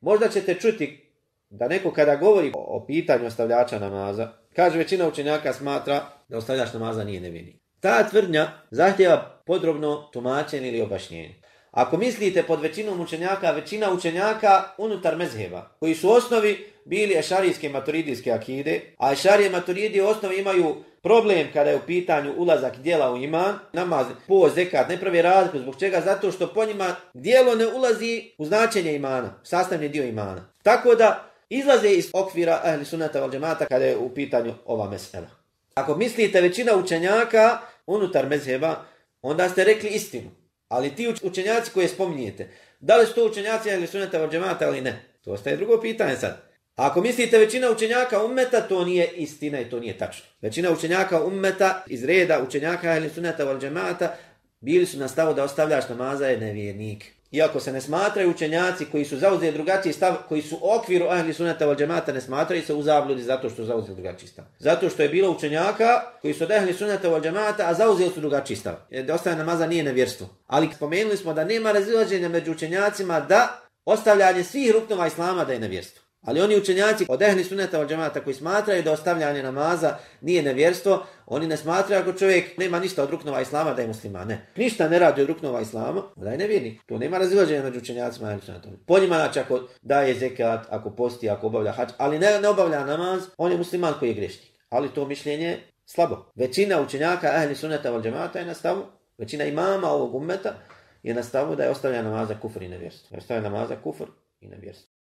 Možda ćete čuti da neko kada govori o pitanju ostavljača namaza, kaže većina učenjaka smatra da ostavljač namaza nije nevini. Ta tvrdnja zahtjeva podrobno tumačenje ili obašnjenje. Ako mislite pod većinom učenjaka, većina učenjaka unutar mezheba, koji su u osnovi bili ešarijske maturidijske akide, a ešarije maturidi u osnovi imaju problem kada je u pitanju ulazak dijela u iman, namaz, po, zekat, ne pravi razliku, zbog čega? Zato što po njima dijelo ne ulazi u značenje imana, sastavni dio imana. Tako da izlaze iz okvira ehli sunata val kada je u pitanju ova mesela. Ako mislite većina učenjaka unutar mezheba, onda ste rekli istinu. Ali ti učenjaci koje spominjete, da li su to učenjaci ili suneta od džemata ili ne? To ostaje drugo pitanje sad. ako mislite većina učenjaka ummeta, to nije istina i to nije tačno. Većina učenjaka ummeta iz reda učenjaka ili suneta od džemata bili su na stavu da ostavljaš namaza je nevjernike. Iako se ne smatraju učenjaci koji su zauzeli drugačiji stav, koji su okviru ahli sunata val džemata ne smatraju se u zabludi zato što zauzeli drugačiji stav. Zato što je bilo učenjaka koji su od ahli sunata džemata, a zauzeli su drugačiji stav. Ostaje namaza nije nevjerstvo. Ali spomenuli smo da nema razilaženja među učenjacima da ostavljanje svih ruknova islama da je nevjerstvo. Ali oni učenjaci od ehli suneta od džemata koji smatraju da ostavljanje namaza nije nevjerstvo, oni ne smatraju ako čovjek nema ništa od ruknova islama da je musliman. Ne. Ništa ne radi od ruknova islama, da je nevjerni. To nema razilaženja među učenjacima ehli suneta. Po njima znači ako daje zekat, ako posti, ako obavlja hač, ali ne, ne obavlja namaz, on je musliman koji je grešnik. Ali to mišljenje slabo. Većina učenjaka ehli suneta od džemata je na stavu, većina imama ovog ummeta je na stavu da je ostavljanje namaza kufr i nevjerstvo. namaza kufr i nevjerstvo.